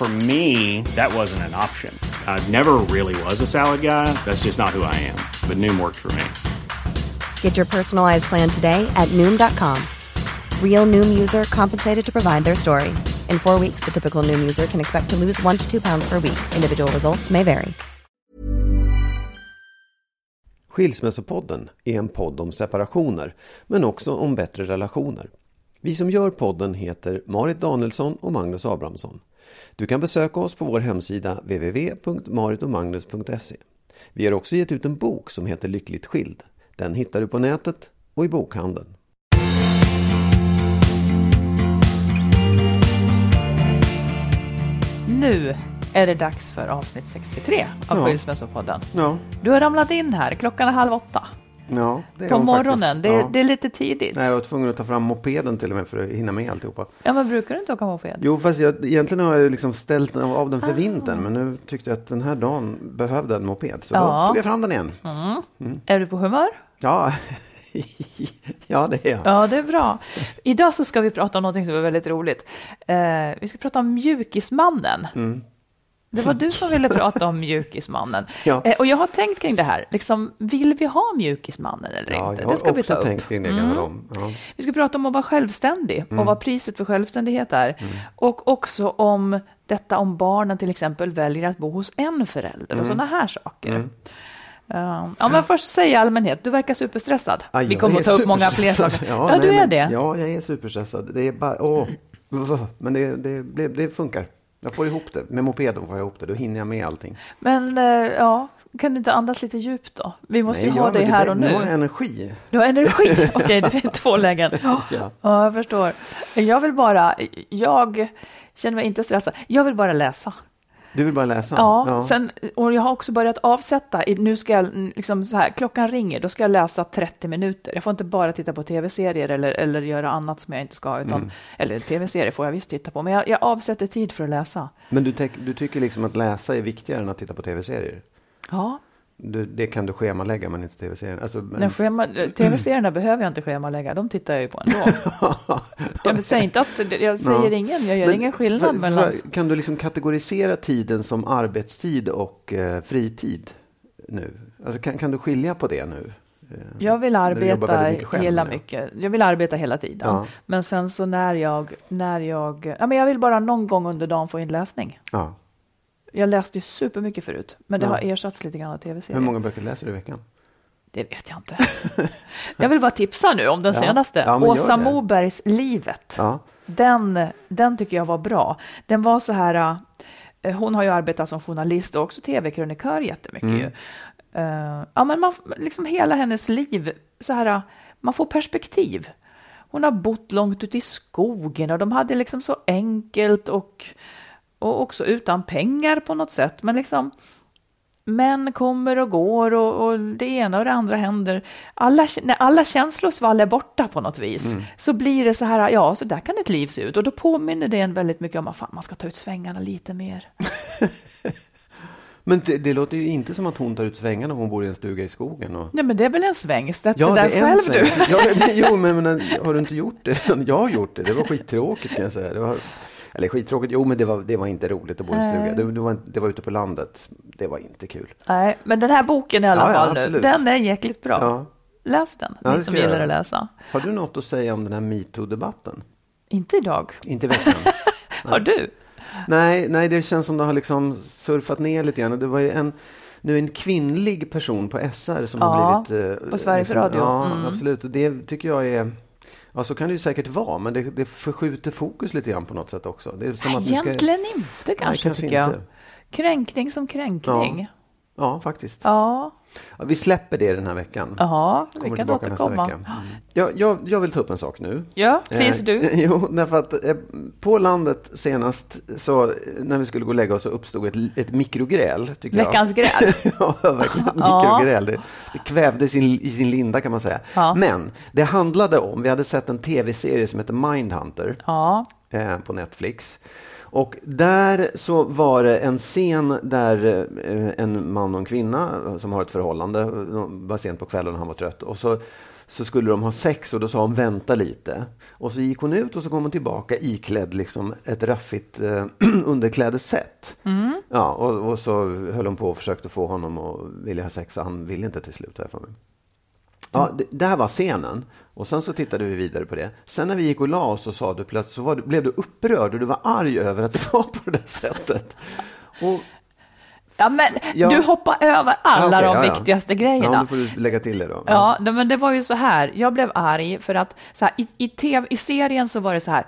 For me, that wasn't an option. I never really was a salad guy. That's just not who I am. But Noom worked for me. Get your personalized plan today at Noom.com. Real Noom user compensated to provide their story. In four weeks, the typical Noom user can expect to lose one to two pounds per week. Individual results may vary. Skilsmässopodden är en podd om separationer, men också om bättre relationer. Vi som gör podden heter Marit Danielsson och Magnus Abrahamsson. Du kan besöka oss på vår hemsida www.maritomagnus.se. Vi har också gett ut en bok som heter Lyckligt skild. Den hittar du på nätet och i bokhandeln. Nu är det dags för avsnitt 63 av Ja. Skilsmässopodden. Ja, Du har ramlat in här, klockan är halv åtta ja på morgonen. Det, ja. det är lite tidigt. Nej, jag var tvungen att ta fram mopeden till och med för att hinna med alltihopa. Ja, men brukar du inte åka moped? Jo, fast jag, egentligen har jag liksom ställt av den för Ah. vintern. Men nu tyckte jag att den här dagen behövde en moped. Så Ja. då tog jag fram den igen. Är du på humör? Ja, ja det är jag. Ja, det är bra. Idag så ska vi prata om något som är väldigt roligt. Eh, vi ska prata om mjukismannen. Mm. Det var du som ville prata om mjukismannen. Ja. Eh, och jag har tänkt kring det här. Liksom, vill vi ha mjukismannen eller Ja, inte? Det ska vi ta upp. tänkt kring det. Mm. Om. Ja. Vi ska prata om att vara självständig Mm. och vad priset för självständighet är. Och också om detta om barnen till exempel väljer att bo hos en förälder Mm. och sådana här saker. Uh, ja, men först i allmänhet, du verkar superstressad. Aj, Vi kommer att ta upp många fler saker. Ja, Ja, nej, du är men- det. Ja, jag är superstressad. Det är bara, åh, men det, det, det, det funkar. Jag får ihop det. Med mopeden får jag ihop det. Då hinner jag med allting. Men eh, ja, kan du inte andas lite djupt då? Vi måste ju ha dig här inte. och Nu har jag nu. energi. Du har energi. Okej, det är två lägen. Ja, Ja. jag förstår. Jag vill bara, jag känner mig inte stressad. Jag vill bara läsa. Du vill bara läsa? Ja, Sen, och jag har också börjat avsätta, nu ska jag liksom så här, klockan ringer, då ska jag läsa 30 minuter. Jag får inte bara titta på tv-serier eller, eller göra annat som jag inte ska, utan, Mm. eller tv-serier får jag visst titta på, men jag, jag avsätter tid för att läsa. Men du, du tycker liksom att läsa är viktigare än att titta på tv-serier? Ja, Du, det kan du schemalägga men inte tv-serien. Alltså, men... schema, tv-serierna behöver jag inte schemalägga, de tittar jag ju på ändå. jag säga inte att, jag säger Ja. ingen, jag gör Men ingen skillnad för- mellan... för- Kan du liksom kategorisera tiden som arbetstid och eh, fritid nu? Alltså, kan, kan du skilja på det nu? Eh, Jag vill arbeta mycket själv, hela ja. mycket. Jag vill arbeta hela tiden. Ja. Men sen så när jag, när jag, ja men jag vill bara någon gång under dagen få in läsning. Ja. Jag läste ju supermycket förut, men det Ja. har ersatts lite grann av tv-serier. Hur många böcker läser du i veckan? Det vet jag inte. jag vill bara tipsa nu om den Ja. senaste. Ja, Åsa. Mobergs Livet. Ja. Den, den tycker jag var bra. Den var så här, eh, hon har ju arbetat som journalist och också tv-krönikör jättemycket Mm. ju. Eh, ja men man, liksom hela hennes liv, så här, man får perspektiv. Hon har bott långt ute i skogen och de hade liksom så enkelt och, och också utan pengar på något sätt. Men liksom män kommer och går och, och det ena och det andra händer. Alla, när alla känslosvall är borta på något vis så blir det så här, ja, så där kan ett liv se ut. Och då påminner det en väldigt mycket om att fan, man ska ta ut svängarna lite mer. Men det, det låter ju inte som att hon tar ut svängarna om hon bor i en stuga i skogen. Och... Nej, men det är väl en det där det är en själv sväng. du. Ja, det, jo, men, men har du inte gjort det? Jag har gjort det. Det var skittråkigt kan jag säga. Det var, eller skittråkigt, jo men det var, det var inte roligt att bo i en stuga. Det, det, var, det var ute på landet. Det var inte kul. Nej, men den här boken i alla Ja, ja, fall nu, absolut. den är jäkligt bra. Ja. Läs den, Ja, ni som jag gillar göra. att läsa. Har du något att säga om den här metoo-debatten? Inte idag. Inte i veckan? Har du? Nej, nej, det känns som det har liksom surfat ner lite grann. Det var ju en, nu en kvinnlig person på SR som Ja, har blivit... eh, på Sveriges Radio. Ja, Mm. absolut. Och det tycker jag är... Ja, så kan det ju säkert vara, men det, det förskjuter fokus lite grann på något sätt också. Det är som att nu ska- Egentligen inte kanske, kanske tycker jag. inte. Kränkning som kränkning. Ja, faktiskt. Ja, Ja, vi släpper det den här veckan. ja vi Kommer kan tillbaka nästa återkomma. vecka. Mm. Jag, jag, jag vill ta upp en sak nu. Ja, please Eh, du. Jo, därför att eh, på landet senast så eh, när vi skulle gå och lägga oss så uppstod ett, ett mikrogräl. Tycker Veckans jag. gräl. ja, verkligen Ja. mikrogräl. Det, det kvävde sin, i sin linda kan man säga. Ja. Men det handlade om, vi hade sett en tv-serie som heter Mindhunter Ja, eh, på Netflix. Och där så var det en scen där eh, en man och en kvinna eh, som har ett förhållande, de var sent på kvällen och han var trött. Och så, så skulle de ha sex och då sa hon vänta lite. Och så gick hon ut och så kom hon tillbaka iklädd liksom ett raffigt eh, underklädessätt. Ja, och, och så höll hon på och försökte få honom att vilja ha sex och han ville inte till slut. Här för mig. Ja, det, här var scenen. Och sen så tittade vi vidare på det. Sen när vi gick och la oss så sa du plötsligt, så du, blev du upprörd och du var arg över att det var på det där sättet. Och, ja men Ja. du hoppar över alla Ja, okej, de ja, ja. viktigaste grejerna. ja, då får du lägga till det då. Ja, men det var ju så här. Jag blev arg för att så här, i, i, TV, i serien så var det så här.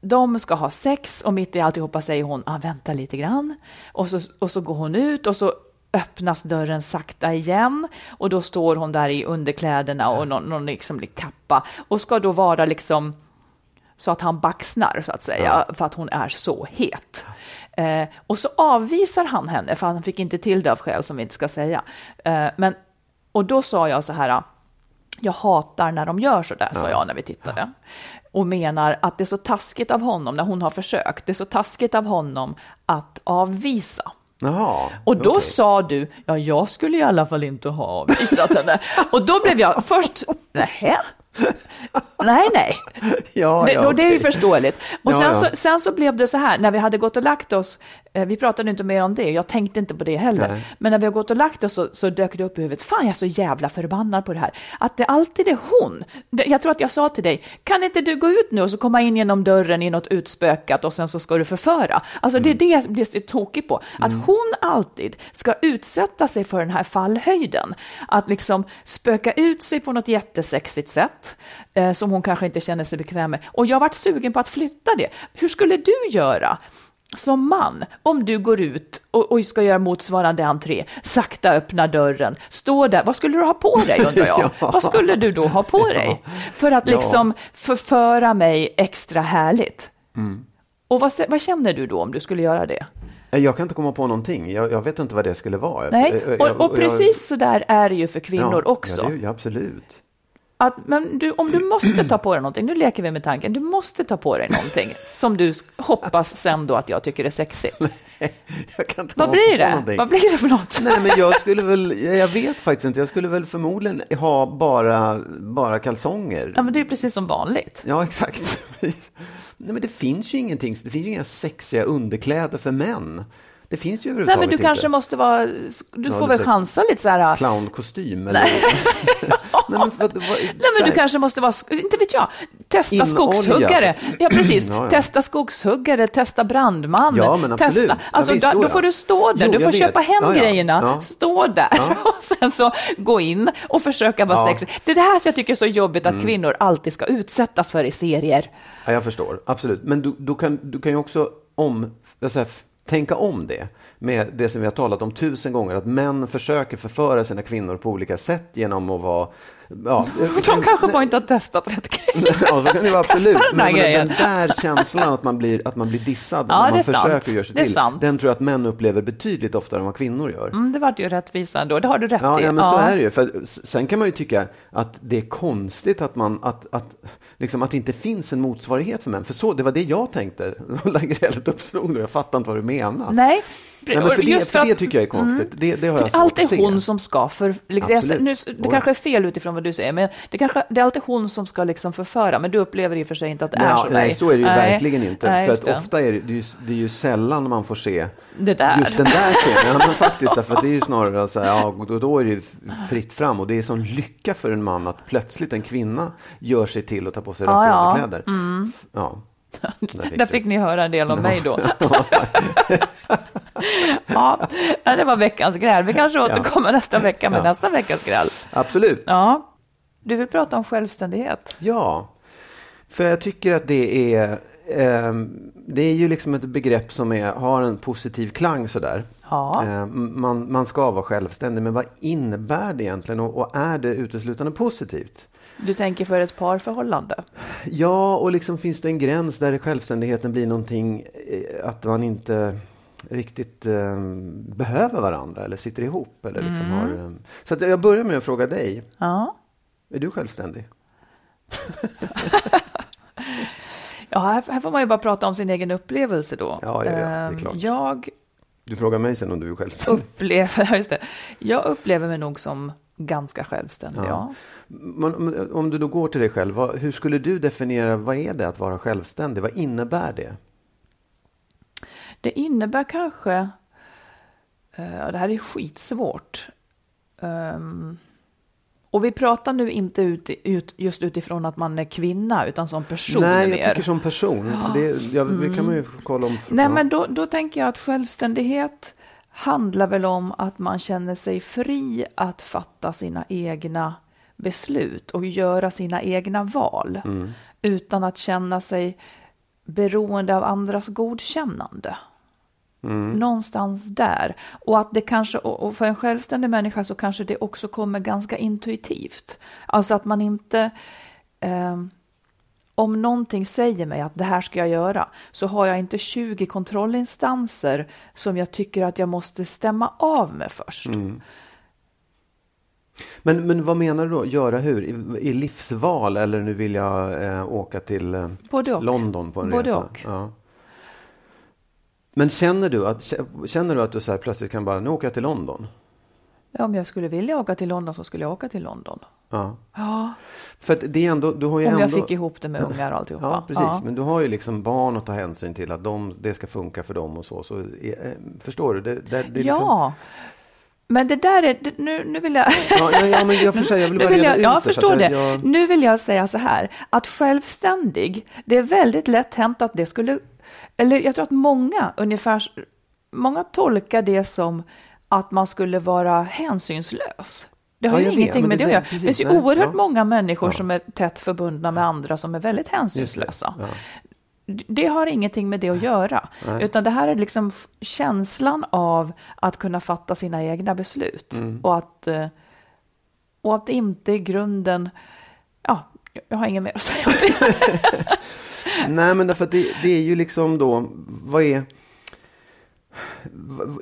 De ska ha sex och mitt i alltihopa säger hon, ah, vänta lite grann. Och så, och så går hon ut och så öppnas dörren sakta igen och då står hon där i underkläderna och någon, någon liksom kappa och ska då vara liksom så att han baxnar så att säga för att hon är så het. Eh, och så avvisar han henne för han fick inte till det av skäl som vi inte ska säga. Eh, men, och då sa jag så här, jag hatar när de gör så där, sa jag när vi tittade. Och menar att det är så taskigt av honom när hon har försökt, det är så taskigt av honom att avvisa. Jaha, Och då okej. sa du, ja jag skulle i alla fall inte ha avvisat henne. Och då blev jag först, nähä? Nej, nej. Ja, Det, ja, och det är ju förståeligt. Och Ja, sen. Så, sen så blev det så här, när vi hade gått och lagt oss, eh, vi pratade inte mer om det, jag tänkte inte på det heller, Nej. men när vi har gått och lagt oss så, så dök det upp i huvudet, fan jag är så jävla förbannad på det här, att det alltid är hon. Det, jag tror att jag sa till dig, kan inte du gå ut nu och så komma in genom dörren i något utspökat och sen så ska du förföra? Alltså det är det jag blir så tokig på, att hon alltid ska utsätta sig för den här fallhöjden, att liksom spöka ut sig på något jättesexigt sätt, eh, som hon kanske inte känner sig bekväm med. Och jag varit sugen på att flytta det. Hur skulle du göra? Som man, om du går ut och, och ska göra motsvarande entré, sakta öppna dörren, stå där, vad skulle du ha på dig undrar jag? Ja. Vad skulle du då ha på dig? För att Ja. liksom förföra mig extra härligt. Mm. Och vad, vad känner du då om du skulle göra det? Jag kan inte komma på någonting. Jag, jag vet inte vad det skulle vara. Nej, och, jag- och jag- precis så där är det ju för kvinnor ja, också. Ja, det, absolut. Att, men du, om du måste ta på dig någonting, nu leker vi med tanken, du måste ta på dig någonting som du hoppas sen då att jag tycker är sexigt. Jag kan inte Vad blir det? någonting. Vad blir det för något? Nej, men jag skulle väl, jag vet faktiskt inte, jag skulle väl förmodligen ha bara, bara kalsonger. Ja, men det är precis som vanligt. Ja, exakt. Nej, men det finns ju ingenting, det finns ju inga sexiga underkläder för män. Det finns ju Nej, överhuvudtaget men du kanske inte. måste vara, du Ja, får väl chansa lite så här. Clownkostym eller? Nej. men, vad, vad, Nej, men du kanske måste vara, inte vet jag, testa Inolja. skogshuggare. Ja, precis. Ja, ja. Testa skogshuggare, testa brandman. Ja, men absolut. Testa. Alltså, visst, då, då får du stå där, Jo, du får vet. köpa hem Ja, ja. grejerna, stå där och sen så gå in och försöka vara sexig. Det är det här som jag tycker är så jobbigt att kvinnor alltid ska utsättas för i serier. Ja, jag förstår, absolut. Men du, du, kan, du kan ju också om, jag säger, tänka om det med det som vi har talat om tusen gånger, att män försöker förföra sina kvinnor på olika sätt genom att vara... Ja, De kanske bara inte har testat rätt grejer. Ja, så kan det vara absolut. den Men, men den där känslan att man blir, att man blir dissad Ja, när man är sant. försöker göra sig Det till, sant. den tror jag att män upplever betydligt oftare än vad kvinnor gör. Mm, det vart ju rättvisa ändå, det har du rätt Ja, i. ja, men så är det ju. För sen kan man ju tycka att det är konstigt att, man, att, att, liksom, att det inte finns en motsvarighet för män. För så, det var det jag tänkte när grälet uppstod. Jag fattar inte vad du menar. Nej, Nej, men för, det, just för, det Mm. tycker jag är konstigt. Det, det har jag För svårt allt att se. är hon som ska för... Liksom, jag, nu, det kanske är fel utifrån vad du säger, men det, kanske, det är alltid hon som ska liksom förföra, men du upplever i och för sig inte att det är så. Nej, nej, så är det ju Nej. verkligen inte. Nej, för att det. ofta är det, det, är ju, det är ju sällan man får se Det där. just den där scenen. Ja, men faktiskt, därför att det är ju snarare så här, ja, då, då är det fritt fram och det är sån lycka för en man att plötsligt en kvinna gör sig till att ta på sig Ja, raffiga ja. underkläder. Ja. Där fick ni höra en del om mig då. ja, det var veckans gräl. Vi kanske återkommer ja. nästa vecka med ja. nästa veckas gräl. Absolut. Ja. Du vill prata om självständighet? Ja, för jag tycker att det är eh, det är ju liksom ett begrepp som är, har en positiv klang sådär. Ja. Eh, man, man ska vara självständig, men vad innebär det egentligen och, och är det uteslutande positivt? Du tänker för ett parförhållande? Ja, och liksom finns det en gräns där självständigheten blir någonting eh, att man inte riktigt eh, behöver varandra eller sitter ihop. Eller liksom mm. har, eh, så jag börjar med att fråga dig. Ja. Är du självständig? ja, här, här, får man ju bara prata om sin egen upplevelse då. Ja, ja, ja det är ehm, klart. Jag du frågar mig sen om du är självständig. Upplever, just det. Jag upplever mig nog som ganska självständig, ja. ja. Men, om du då går till dig själv, vad, hur skulle du definiera, vad är det att vara självständig? Vad innebär det? Det innebär kanske, uh, det här är skitsvårt. Um, och vi pratar nu inte ut, ut, just utifrån att man är kvinna, utan som person. Nej, jag mer. tycker som person. För det, ja, mm. kan man ju kolla om. Nej, men då, då tänker jag att självständighet handlar väl om att man känner sig fri att fatta sina egna beslut och göra sina egna val. Mm. Utan att känna sig beroende av andras godkännande. Mm. Någonstans där. Och att det kanske, och för en självständig människa så kanske det också kommer ganska intuitivt. Alltså att man inte, eh, om någonting säger mig att det här ska jag göra, så har jag inte 20 kontrollinstanser som jag tycker att jag måste stämma av med först. Mm. Men, men vad menar du då? Göra hur? I, i livsval eller nu vill jag eh, åka till eh, London på en Både resa? Och. Ja. Men känner du att, känner du, att du så plötsligt kan bara, nu åker jag till London? Ja, om jag skulle vilja åka till London så skulle jag åka till London. Ja. ja. För det är ändå, du har ju Om ändå... jag fick ihop det med ungar och alltihopa. Ja, precis. Ja. Men du har ju liksom barn att ta hänsyn till, att de, det ska funka för dem och så. så är, eh, förstår du? Det, det, det ja. Liksom... Men det där är, nu, nu vill jag... Ja, ja, men jag, för jag vill bara vill jag, jag förstår det. Jag... Nu vill jag säga så här, att självständig, det är väldigt lätt hänt att det skulle, eller jag tror att många ungefär många tolkar det som att man skulle vara hänsynslös. Det har ja, ju ingenting vet, med det, att göra. Det finns ju nej, oerhört ja. många människor ja. som är tätt förbundna med andra som är väldigt hänsynslösa. Det. det. har ingenting med det att göra, nej. utan det här är liksom känslan av att kunna fatta sina egna beslut mm. och att eh, och att inte i grunden, ja, jag har inget mer att säga om det. nej, men därför att det, det är ju liksom då, vad är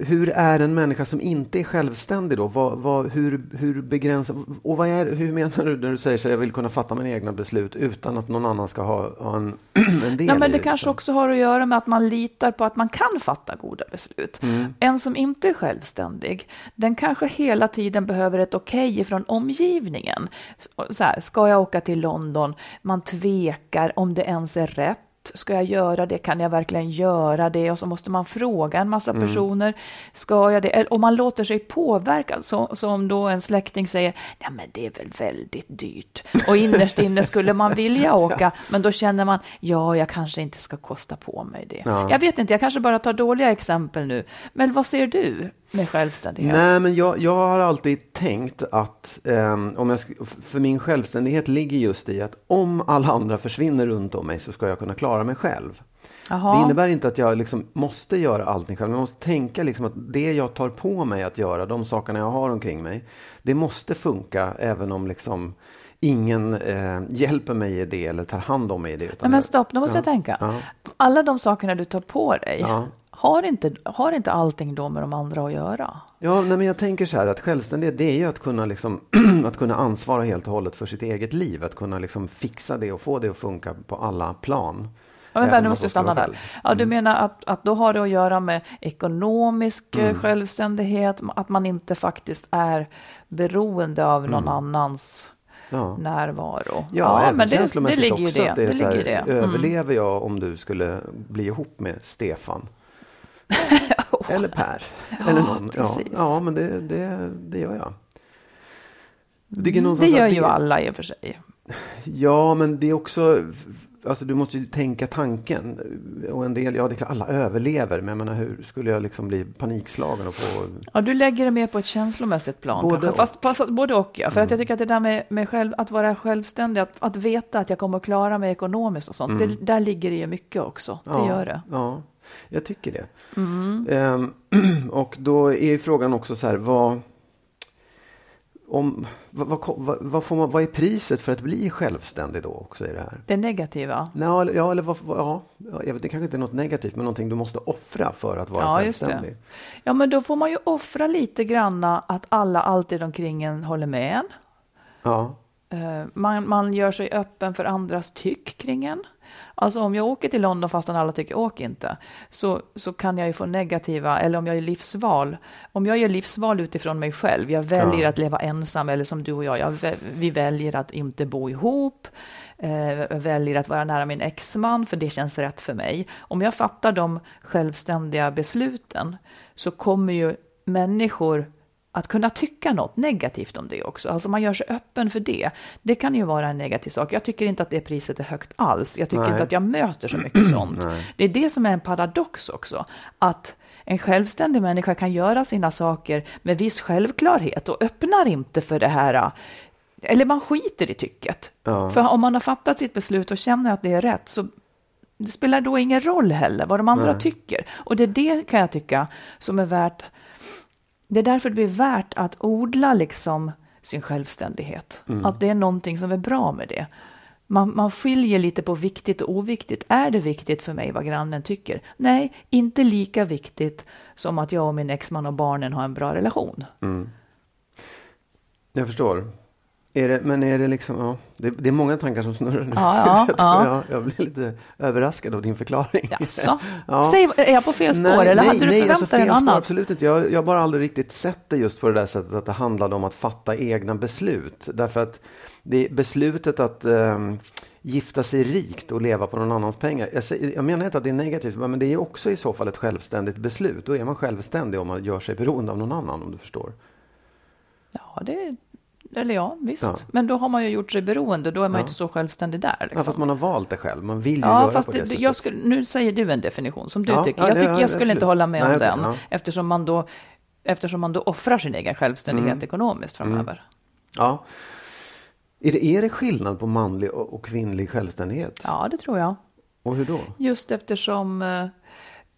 hur är en människa som inte är självständig då? Vad, vad, hur, hur begränsar, och vad är, hur menar du när du säger att jag vill kunna fatta mina egna beslut utan att någon annan ska ha, ha en, en del ja, men Det i kanske också har att göra med att man litar på att man kan fatta goda beslut. Mm. En som inte är självständig, den kanske hela tiden behöver ett okej okay från omgivningen. Så här, ska jag åka till London? Man tvekar om det ens är rätt Ska jag göra det? Kan jag verkligen göra det? Och så måste man fråga en massa mm. personer. Ska jag det? Och man låter sig påverka. Så, som då en släkting säger, nej men det är väl väldigt dyrt. Och innerst inne skulle man vilja åka, men då känner man, ja, jag kanske inte ska kosta på mig det. Ja. Jag vet inte, jag kanske bara tar dåliga exempel nu. Men vad ser du? Med självständighet? Nej, men jag, jag har alltid tänkt att um, om jag, för min självständighet ligger just i att om alla andra försvinner runt om mig så ska jag kunna klara mig själv. Aha. Det innebär inte att jag liksom måste göra allting själv. Jag måste tänka liksom att det jag tar på mig att göra, de sakerna jag har omkring mig, det måste funka även om liksom ingen eh, hjälper mig i det eller tar hand om mig i det. Nej, men stopp, nu måste ja, jag tänka. Ja. Alla de sakerna du tar på dig, ja har inte, har inte allting då med de andra att göra? Ja, nej, men jag tänker så här att självständighet det är ju att kunna, liksom, att kunna ansvara helt och hållet för sitt eget liv. Att kunna liksom fixa det och få det att funka på alla plan. Ja, vänta, nu måste jag stanna där. Ja, du mm. menar att, att då har det att göra med ekonomisk eh, mm. självständighet, att man inte faktiskt är beroende av någon mm. annans ja. närvaro. Ja, ja även men det, känslomässigt det ligger också. Det. det, det ligger här, det. Mm. Överlever jag om du skulle bli ihop med Stefan? Eller Per. Eller någon. Ja, ja men det, det, det gör jag. Det, det gör ju alla i och för sig. Ja, men det är också alltså du måste ju tänka tanken. Och en del, ja det är klart, alla överlever, men jag menar hur skulle jag liksom bli panikslagen och få... Ja, du lägger det mer på ett känslomässigt plan. Både kanske. Fast, fast, både och, ja. För att jag tycker att det där med, med själv, att vara självständig, att, att veta att jag kommer att klara mig ekonomiskt och sånt, det, där ligger det ju mycket också. Det ja, gör det. Ja, jag tycker det. Ehm, och då är ju frågan också så här, vad... Om, vad, vad, vad, får man, vad är priset för att bli självständig då också i det här? Det negativa. Ja, eller- ja, eller vad, ja, ja, jag vet, det kanske inte är något negativt, men någonting du måste offra för att vara Ja, självständig. Ja, men då får man ju offra lite granna att alla alltid omkring en håller med en. Ja, Eh, Man, man gör sig öppen för andras tyck kring en. Alltså om jag åker till London fastän alla tycker åk inte, så, så kan jag ju få negativa, eller om jag gör livsval. Om jag gör livsval utifrån mig själv, jag väljer Ja. att leva ensam, eller som du och jag, jag vi väljer att inte bo ihop, eh, väljer att vara nära min exman, för det känns rätt för mig. Om jag fattar de självständiga besluten, så kommer ju människor att kunna tycka något negativt om det också. Alltså man gör sig öppen för det. Det kan ju vara en negativ sak. Jag tycker inte att det priset är högt alls. Jag tycker Nej. inte att jag möter så mycket sånt. Det är det som är en paradox också. Att en självständig människa kan göra sina saker med viss självklarhet och öppnar inte för det här. Eller man skiter i tycket. Ja. För om man har fattat sitt beslut och känner att det är rätt så det spelar då ingen roll heller vad de andra tycker. Och det är det kan jag tycka som är värt det är därför det blir värt att odla liksom sin självständighet. Att det är någonting som är bra med det. Man, man skiljer lite på viktigt och oviktigt. Är det viktigt för mig vad grannen tycker? Nej, inte lika viktigt som att jag och min exman och barnen har en bra relation. jag förstår. Är det, men är det liksom, ja, det, det är många tankar som snurrar nu. Ja, ja, jag, ja. Jag, jag blir lite överraskad av din förklaring. Jaså? Ja. Säg, är jag på fel spår eller hade du nej, förväntat alltså dig något annat? Absolut inte. Jag, jag har bara aldrig riktigt sett det just på det där sättet att det handlade om att fatta egna beslut. Därför att det beslutet att ehm, gifta sig rikt och leva på någon annans pengar. Jag, jag menar inte att det är negativt, men det är också i så fall ett självständigt beslut. Då är man självständig om man gör sig beroende av någon annan, om du förstår. Ja, det, eller ja, visst. Ja. Men då har man ju gjort sig beroende, då är man Ja. inte så självständig där. Liksom. Ja, fast man har valt det själv. Man vill ju Ja, göra fast på det, det, jag skulle, nu säger du en definition som du Ja, tycker. ja, Jag, tycker, ja, jag skulle inte absolut. hålla med Nej, om okej, den eftersom, man då, eftersom man då offrar sin egen självständighet Mm. ekonomiskt framöver. Ja. Är det, är det skillnad på manlig och, och kvinnlig självständighet? Ja, det tror jag. Och hur då? Just eftersom, eh,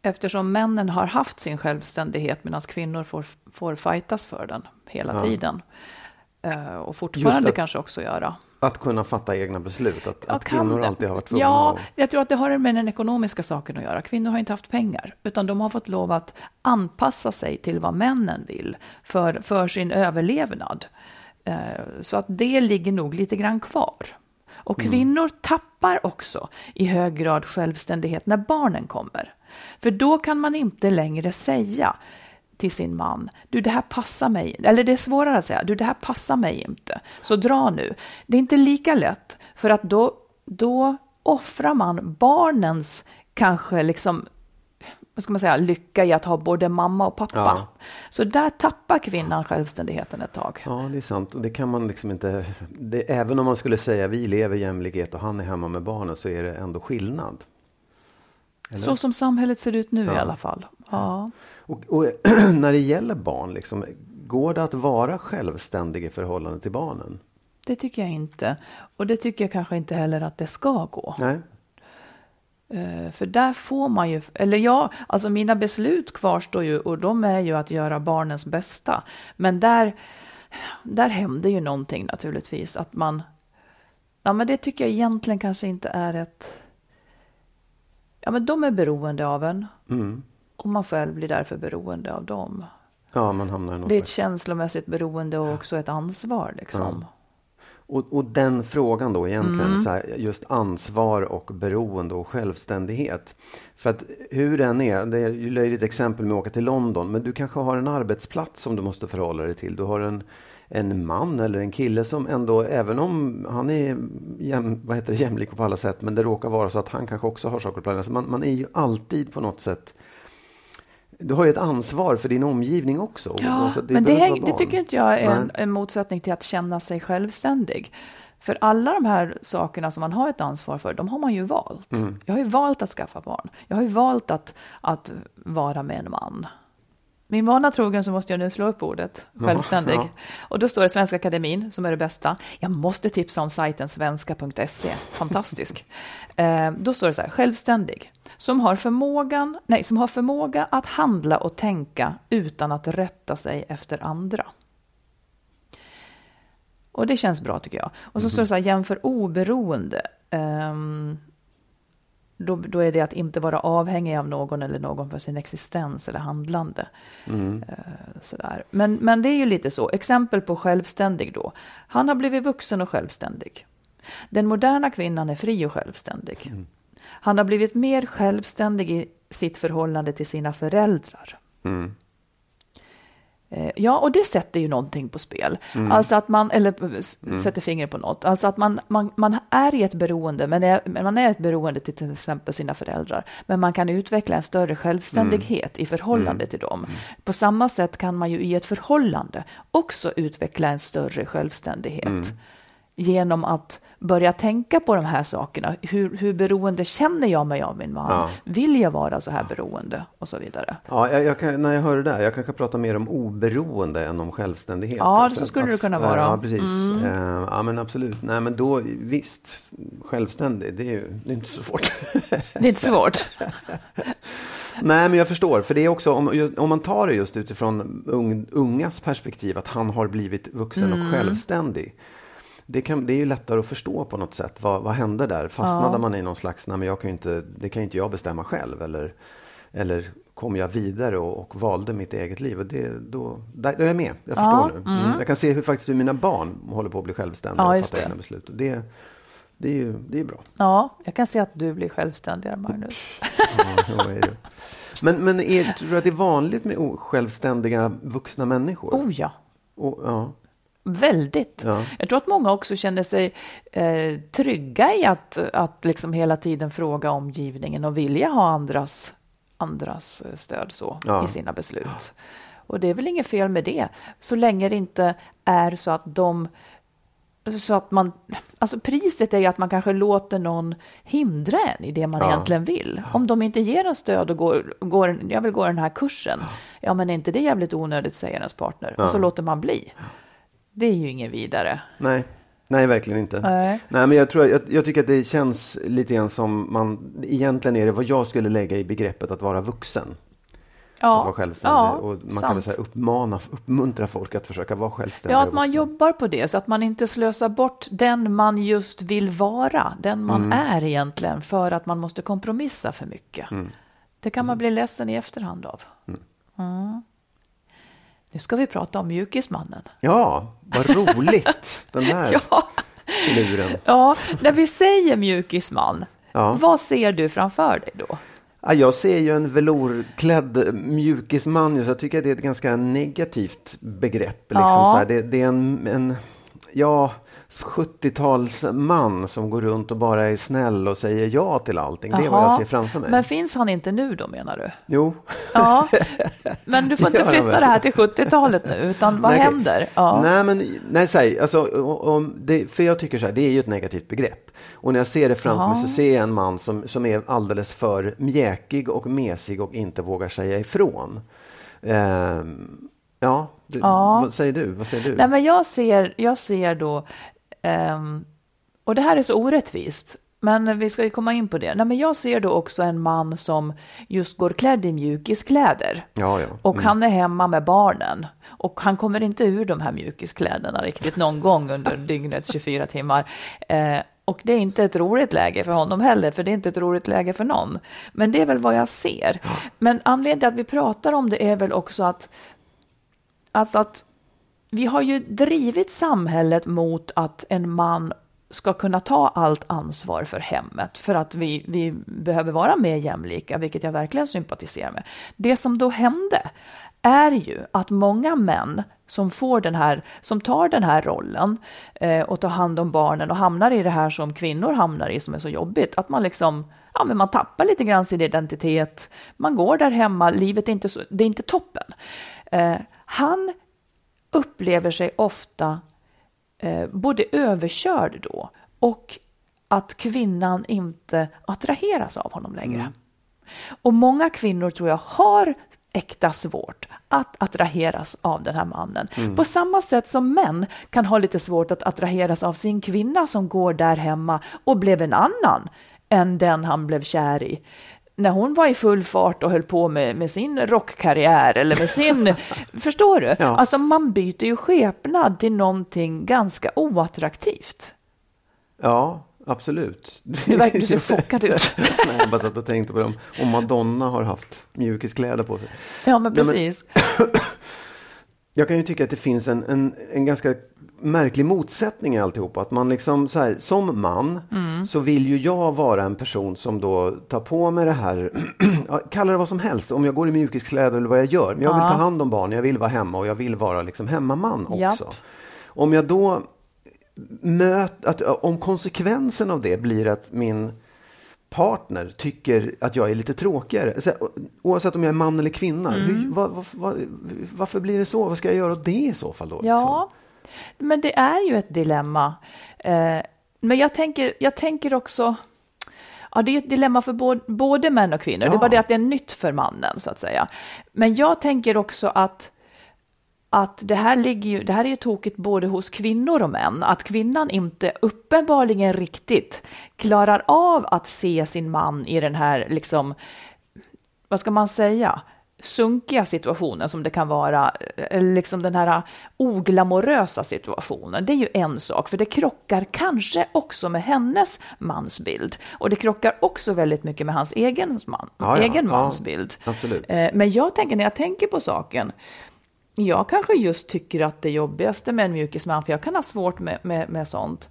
eftersom männen har haft sin självständighet medan kvinnor får, får fightas för den hela Ja. tiden. Eh, Och fortfarande att- kanske också göra. Att kunna fatta egna beslut? Att, att kan kvinnor det? alltid har varit tvungna Ja, att... jag tror att det har med den ekonomiska saken att göra. Kvinnor har inte haft pengar, utan de har fått lov att anpassa sig till vad männen vill för, för sin överlevnad. Eh, Så att det ligger nog lite grann kvar. Och kvinnor tappar också i hög grad självständighet när barnen kommer. För då kan man inte längre säga till sin man, du det här passar mig, eller det är svårare att säga, du det här passar mig inte, så dra nu. Det är inte lika lätt, för att då, då offrar man barnens kanske liksom, vad ska man säga, lycka i att ha både mamma och pappa. Ja. Så där tappar kvinnan självständigheten ett tag. Ja, det är sant. Och det kan man liksom inte... Det, även om man skulle säga vi lever jämlikhet och han är hemma med barnen så är det ändå skillnad. Eller? Så som samhället ser ut nu Ja. i alla fall. Ja. Och, och när det gäller barn, liksom, går det att vara självständig i förhållande till barnen? Det tycker jag inte. Och det tycker jag kanske inte heller att det ska gå. Nej? Eh, För där får man ju, eller ja, alltså mina beslut kvarstår ju och de är ju att göra barnens bästa. Men där, där händer ju någonting naturligtvis, att man, ja men det tycker jag egentligen kanske inte är ett, ja men de är beroende av en Mm. och man själv blir därför beroende av dem. Ja, man hamnar i någon Det är ett slags... känslomässigt beroende och också ett ansvar liksom. Och, och den frågan då egentligen, Mm. så här, just ansvar och beroende och självständighet. För att hur den är, det är ju löjligt exempel med att åka till London, men du kanske har en arbetsplats som du måste förhålla dig till. Du har en, en man eller en kille som ändå, även om han är jäm, vad heter det, jämlik på alla sätt, men det råkar vara så att han kanske också har saker att planera. Så man, man är ju alltid på något sätt du har ju ett ansvar för din omgivning också. Ja, Alltså, men det, häng, det tycker inte jag är en, en motsättning till att känna sig självständig. För alla de här sakerna som man har ett ansvar för, de har man ju valt. Mm. Jag har ju valt att skaffa barn. Jag har ju valt att, att vara med en man. Min vana trogen så måste jag nu slå upp ordet självständig. ja. Och då står det Svenska Akademin som är det bästa. Jag måste tipsa om sajten svenska.se. Fantastisk. eh, då står det så här, självständig. Som har, förmågan, nej, som har förmåga att handla och tänka utan att rätta sig efter andra. Och det känns bra tycker jag. Och så står det så här, jämför oberoende. Ehm, då, då är det att inte vara avhängig av någon eller någon för sin existens eller handlande. Eh, sådär. Men, men det är ju lite så. Exempel på självständig då. Han har blivit vuxen och självständig. Den moderna kvinnan är fri och självständig. Han har blivit mer självständig i sitt förhållande till sina föräldrar. Mm. Eh, Ja, och det sätter ju någonting på spel. Mm. Alltså att man, eller s- sätter fingret på något. Alltså att man, man, man är i ett beroende, men, är, man är ett beroende till till exempel sina föräldrar. Men man kan utveckla en större självständighet Mm. i förhållande till dem. På samma sätt kan man ju i ett förhållande också utveckla en större självständighet. Mm. Genom att börja tänka på de här sakerna. Hur, hur beroende känner jag mig av min man? Ja. Vill jag vara så här beroende? Och så vidare. Ja, jag, jag kan, när jag hör det där, jag kanske pratar mer om oberoende än om självständighet. Ja, så skulle att- det kunna vara. Mm. Ja, precis. Eh, Ja, men absolut. Nej, men då visst, självständig, det är ju det är inte så svårt. Det är inte svårt. Nej, men jag förstår. För det är också, om, om man tar det just utifrån ung, ungas perspektiv, att han har blivit vuxen Mm. och självständig. Det, kan, det är ju lättare att förstå på något sätt. Vad, vad hände där? Fastnade Ja. man i någon slags, nej men jag kan inte, det kan inte jag bestämma själv. Eller, eller kom jag vidare och, och valde mitt eget liv? Och det, då, där, då är jag med. Jag förstår Ja, nu. Mm. Jag kan se hur faktiskt hur mina barn håller på att bli självständiga Ja, och fatta det. egna beslut. Och det, det är ju det är bra. Ja, jag kan se att du blir självständigare, Magnus. Ja, är det. Men, men är, tror du att det är vanligt med självständiga vuxna människor? Oh ja, Och, ja, väldigt. ja. Jag tror att många också känner sig eh, trygga i att, att liksom hela tiden fråga omgivningen och vilja ha andras, andras eh, stöd så Ja. i sina beslut. Och det är väl inget fel med det, så länge det inte är så att de så att man, alltså priset är ju att man kanske låter någon hindra en i det man Ja. egentligen vill. Om de inte ger en stöd och går, går, jag vill gå den här kursen, ja men är inte det jävligt onödigt säger ens partner. Och så Ja. låter man bli. Det är ju ingen vidare. Nej, nej verkligen inte. Nej. Nej, men jag, tror, jag, jag tycker att det känns lite grann som man, egentligen är det vad jag skulle lägga i begreppet att vara vuxen. Att vara Ja, självständig. ja och man kan väl sant. säga uppmana, uppmuntra folk att försöka vara självständiga. Ja, att man jobbar på det så att man inte slösar bort den man just vill vara, den man Mm. är egentligen, för att man måste kompromissa för mycket. Mm. Det kan man bli ledsen i efterhand av. Mm. Nu ska vi prata om mjukismannen. Ja, vad roligt! Den där Ja, filuren. ja, när vi säger mjukisman, Ja. vad ser du framför dig då? Ja, jag ser ju en velourklädd mjukisman, ju, så jag tycker att det är ett ganska negativt begrepp. Liksom, Ja. så här, det, det är en, en ja, 70-talsman som går runt och bara är snäll och säger ja till allting. Det är vad jag ser framför mig. Men finns han inte nu då menar du? Jo, Ja, men du får inte flytta det här till 70-talet nu, utan vad Nej, händer? Ja. Nej, men nej, säg, alltså, om- det, för jag tycker så här, det är ju ett negativt begrepp. Och när jag ser det framför mig Ja. så ser jag en man som, som är alldeles för mjäkig och mesig och inte vågar säga ifrån. Ehm, ja, du, Ja. vad säger du? Vad säger du? Nej, men jag ser, jag ser då, ehm, och det här är så orättvist, men vi ska ju komma in på det. Nej, men jag ser då också en man som just går klädd i mjukiskläder. ja, ja. Och Mm. han är hemma med barnen. Och han kommer inte ur de här mjukiskläderna riktigt någon gång under dygnets 24 timmar. Eh, och det är inte ett roligt läge för honom heller, för det är inte ett roligt läge för någon. Men det är väl vad jag ser. Men anledningen till att vi pratar om det är väl också att, alltså att vi har ju drivit samhället mot att en man ska kunna ta allt ansvar för hemmet för att vi, vi behöver vara mer jämlika, vilket jag verkligen sympatiserar med. Det som då hände är ju att många män som, får den här, som tar den här rollen eh, och tar hand om barnen och hamnar i det här som kvinnor hamnar i som är så jobbigt, att man liksom Ja, men man tappar lite grann sin identitet. Man går där hemma, livet är inte, så, det är inte toppen. Eh, han upplever sig ofta eh, både överkörd då och att kvinnan inte attraheras av honom längre. Mm. Och många kvinnor tror jag har äkta svårt att attraheras av den här mannen. Mm. På samma sätt som män kan ha lite svårt att attraheras av sin kvinna som går där hemma och blev en annan än den han blev kär i. När hon var i full fart och höll på med, med sin rockkarriär eller med sin... förstår du? Ja. Alltså man byter ju skepnad till någonting ganska oattraktivt. Ja, absolut. Du verkar du ser chockad ut. Nej, jag bara satt och tänkte på dem. Om Madonna har haft mjukiskläder på sig. Ja, men Nej, men- precis. Jag kan ju tycka att det finns en, en, en ganska märklig motsättning i alltihopa. Att man liksom så här, som man Mm. så vill ju jag vara en person som då tar på mig det här, kalla det vad som helst, om jag går i mjukiskläder eller vad jag gör. Men jag vill Ja. ta hand om barn, jag vill vara hemma och jag vill vara liksom hemmaman också. Japp. Om jag då möt, att, om konsekvensen av det blir att min partner tycker att jag är lite tråkigare, så, oavsett om jag är man eller kvinna. Mm. Hur, vad, vad, vad, varför blir det så? Vad ska jag göra åt det i så fall? Då, Ja, men det är ju ett dilemma. Eh, men jag tänker, jag tänker också... Ja, det är ett dilemma för både, både män och kvinnor. Det är Ja. bara det att det är nytt för mannen, så att säga. Men jag tänker också att att det här, ligger ju, det här är ju tokigt både hos kvinnor och män, att kvinnan inte uppenbarligen riktigt klarar av att se sin man i den här, liksom, vad ska man säga, sunkiga situationen som det kan vara, eller liksom den här oglamorösa situationen. Det är ju en sak, för det krockar kanske också med hennes mansbild. Och det krockar också väldigt mycket med hans egen, man, Ja, ja, egen ja, mansbild. absolut. Eh, Men jag tänker, när jag tänker på saken, jag kanske just tycker att det jobbigaste med en mjukisman, för jag kan ha svårt med, med, med sånt,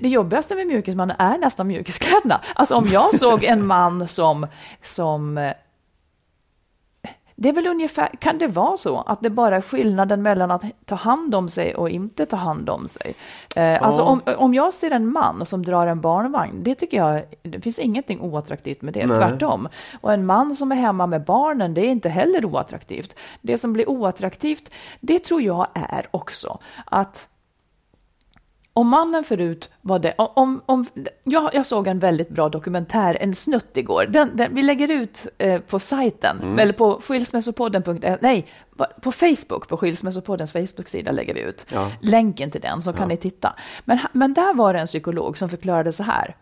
det jobbigaste med mjukismannen är nästan mjukiskläderna. Alltså om jag såg en man som, som eh, det är väl ungefär, kan det vara så att det bara är skillnaden mellan att ta hand om sig och inte ta hand om sig? Eh, Alltså om, om jag ser en man som drar en barnvagn, det tycker jag, det finns ingenting oattraktivt med det, Nej. tvärtom. Och en man som är hemma med barnen, det är inte heller oattraktivt. Det som blir oattraktivt, det tror jag är också att om mannen förut var det, om, om, jag, jag såg en väldigt bra dokumentär, en snutt igår. Den, den, vi lägger ut eh, på sajten, eller på skilsmässopodden.se, nej, på Facebook, på skilsmässopoddens Facebook-sida lägger vi ut Ja. länken till den, så kan ni titta. Men, men där var det en psykolog som förklarade så här,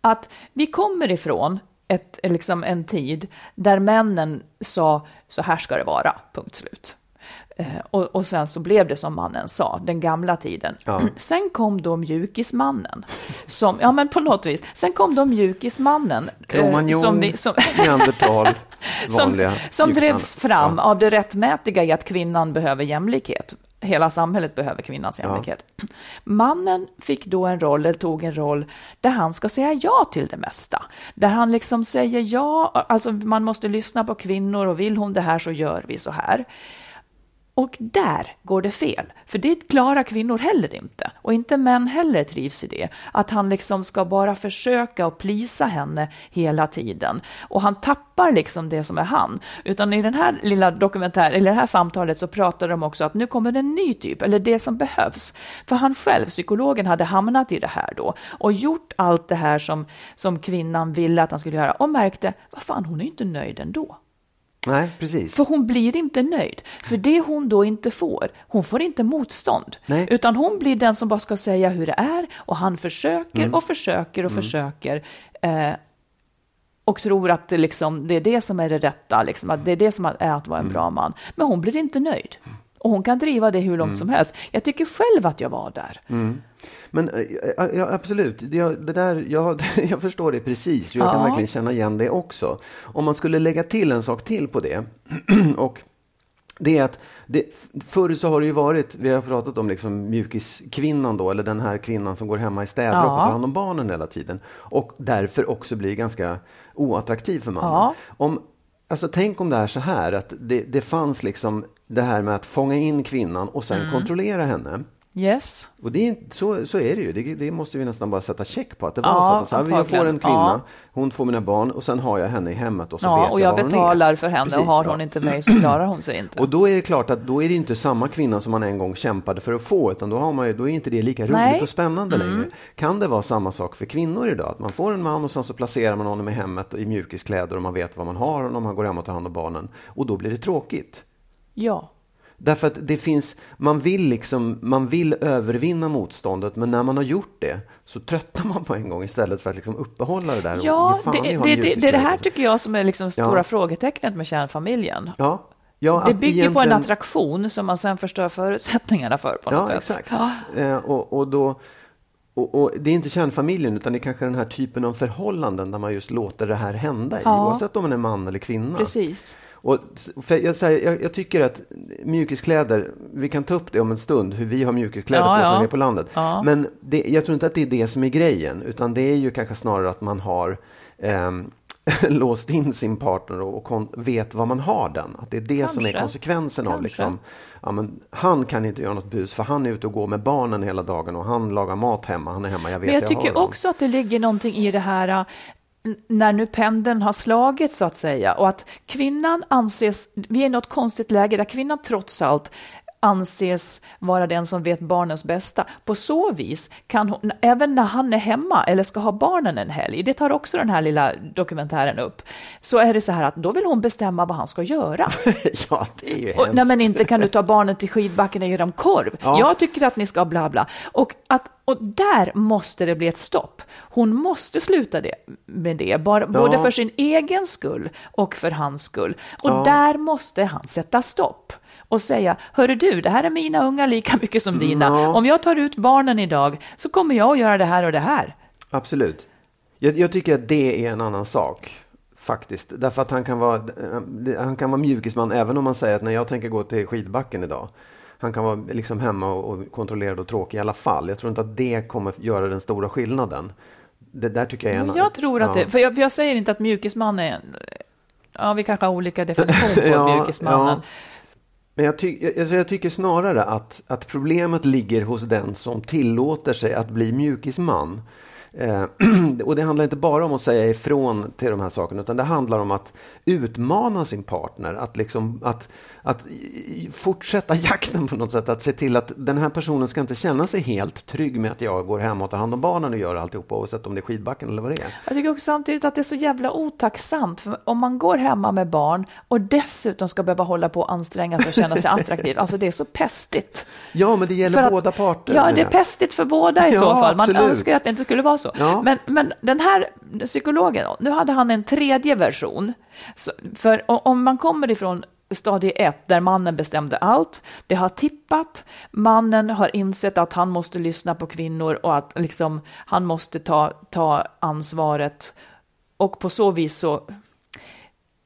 att vi kommer ifrån ett, liksom en tid där männen sa så här ska det vara, punkt slut. Eh, och, och sen så blev det som mannen sa, den gamla tiden. Ja. Sen kom då mjukismannen. Som, ja men på något vis. Sen kom då mjukismannen. eh, Cro-Magnon, som, vi- som, neandertal, som, vanliga. som mjukisar. drevs fram Ja. av det rättmätiga i att kvinnan behöver jämlikhet. Hela samhället behöver kvinnans jämlikhet. Mannen fick då en roll, eller tog en roll, där han ska säga ja till det mesta. Där han liksom säger ja, alltså man måste lyssna på kvinnor och vill hon det här så gör vi så här. Och där går det fel, för det klarar kvinnor heller inte. Och inte män heller trivs i det. Att han liksom ska bara försöka och plisa henne hela tiden. Och han tappar liksom det som är han. Utan i den här lilla dokumentären, eller det här samtalet så pratar de också att nu kommer det en ny typ, eller det som behövs. För han själv, psykologen, hade hamnat i det här då. Och gjort allt det här som, som kvinnan ville att han skulle göra. Och märkte, vad fan, hon är inte nöjd ändå. Nej, precis. För hon blir inte nöjd. För det hon då inte får, hon får inte motstånd. Nej. Utan hon blir den som bara ska säga hur det är och han försöker Mm. och försöker och försöker. Eh, och tror att det, liksom, det är det som är det rätta, liksom, att det är det som är att vara en bra man. Men hon blir inte nöjd. Och hon kan driva det hur långt som helst. Jag tycker själv att jag var där. Men eh, ja, absolut, det, det där, jag, jag förstår det precis. Jag kan Ja. verkligen känna igen det också. Om man skulle lägga till en sak till på det. och det är att det, förr så har det ju varit, vi har pratat om liksom mjukiskvinnan då, eller den här kvinnan som går hemma i städrock och Ja. tar hand om barnen hela tiden. Och därför också blir ganska oattraktiv för mannen. Ja. Om, alltså tänk om det är så här, att det, det fanns liksom det här med att fånga in kvinnan och sen kontrollera henne. Yes. Och det är, så, så är det ju. Det, det måste vi nästan bara sätta check på. Att det var Ja, så. här, jag får en kvinna, Ja. hon får mina barn och sen har jag henne i hemmet och så Ja, vet och jag jag var hon betalar är. för henne Precis, och har ja. hon inte mig så klarar hon sig inte. Och då är det klart att då är det inte samma kvinna som man en gång kämpade för att få, utan då, har man ju, då är inte det lika roligt Nej. Mm. och spännande längre. Kan det vara samma sak för kvinnor idag? Att man får en man och sen så placerar man honom i hemmet i mjukiskläder och man vet vad man har och när man går hem och tar hand om barnen. Och då blir det tråkigt. Ja. Därför att det finns, man vill liksom, man vill övervinna motståndet men när man har gjort det så tröttnar man på en gång istället för att liksom uppehålla det där. och Ja, fan det, det, det, det är det mjukiskläder här tycker jag som är liksom stora Ja. frågetecknet med kärnfamiljen. Ja, ja Det bygger på en egentligen- attraktion som man sen förstör förutsättningarna för på något Ja, sätt. exakt. Ja. Eh, och, och, då, och, och det är inte kärnfamiljen utan det är kanske den här typen av förhållanden där man just låter det här hända i, Ja. oavsett om man är man eller kvinna. Precis. Och jag, säger, jag, jag tycker att mjukiskläder, vi kan ta upp det om en stund, hur vi har mjukiskläder Ja, på ja. när vi är på landet. Ja. Men det, jag tror inte att det är det som är grejen, utan det är ju kanske snarare att man har ehm, låst in sin partner och, och vet vad man har den. Att det är det som är Kanske. konsekvensen av Kanske. liksom, ja, men han kan inte göra något bus för han är ute och går med barnen hela dagen och han lagar mat hemma, han är hemma, jag vet Men jag har tycker också att det ligger någonting i det här när nu pendeln har slagit så att säga. Och att kvinnan anses, vi är i något konstigt läge där kvinnan trots allt anses vara den som vet barnens bästa. På så vis kan hon, även när han är hemma eller ska ha barnen en helg, det tar också den här lilla dokumentären upp, så är det så här att då vill hon bestämma vad han ska göra. ja, det är ju Och, hemskt. nej men inte kan du ta barnen till skidbacken och ge dem korv. Ja. Jag tycker att ni ska bla bla. Och, att, och där måste det bli ett stopp. Hon måste sluta det, med det, bara, både för sin egen skull och för hans skull. Och Ja. där måste han sätta stopp och säga, hörru du, det här är mina unga lika mycket som dina. Ja. Om jag tar ut barnen idag så kommer jag att göra det här och det här. Absolut. Jag, jag tycker att det är en annan sak. Faktiskt. Därför att han kan vara, han kan vara mjukisman även om man säger att när jag tänker gå till skidbacken idag. Han kan vara liksom hemma och, och kontrollerad och tråkig i alla fall. Jag tror inte att det kommer göra den stora skillnaden. Det där tycker jag är en... Jag tror att ja. det, för jag, för jag säger inte att mjukisman är en, ja vi kanske har olika definition på Ja, mjukismannen. ja. Men jag, ty alltså jag tycker snarare att, att problemet ligger hos den som tillåter sig att bli mjukisman. Eh, och det handlar inte bara om att säga ifrån till de här sakerna utan det handlar om att utmana sin partner. Att, liksom, att, att fortsätta jakten på något sätt. Att se till att den här personen ska inte känna sig helt trygg med att jag går hem och tar hand om barnen och gör alltihopa oavsett om det är skidbacken eller vad det är. Jag tycker också samtidigt att det är så jävla otacksamt. För om man går hemma med barn och dessutom ska behöva hålla på och anstränga sig och känna sig attraktiv. Alltså det är så pestigt. Ja, men det gäller att- båda parter. Ja, det är pestigt för båda i Ja, så fall. Man absolut. önskar att det inte skulle vara så. Ja. Men, men den här psykologen, nu hade han en tredje version. Så, för om man kommer ifrån stadie 1, där mannen bestämde allt, det har tippat, mannen har insett att han måste lyssna på kvinnor och att liksom, han måste ta, ta ansvaret och på så vis så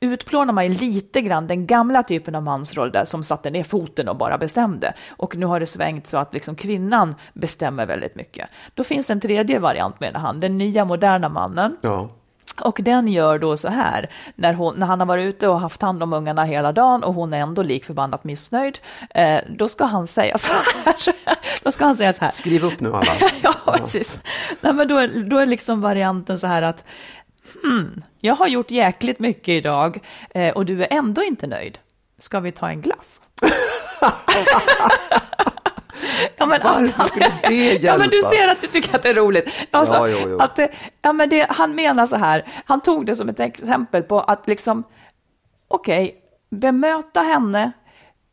utplånar man ju lite grann den gamla typen av mansroll där som satte ner foten och bara bestämde. Och nu har det svängt så att liksom kvinnan bestämmer väldigt mycket. Då finns det en tredje variant menar han, den nya moderna mannen. Ja. Och den gör då så här, när, hon, när han har varit ute och haft hand om ungarna hela dagen och hon är ändå lik förbannat missnöjd, eh, då ska han säga så här. då ska han säga så här. Skriv upp nu alla. ja, precis. Nej, men då, är, då är liksom varianten så här att hmm, jag har gjort jäkligt mycket idag eh, och du är ändå inte nöjd. Ska vi ta en glass? Ja, men, Varför skulle det ja, men du hjälpa? ser att du tycker att det är roligt. Alltså, Ja, jo, jo. Att det, ja, men det, han menar så här, han tog det som ett exempel på att liksom, okej, bemöta henne,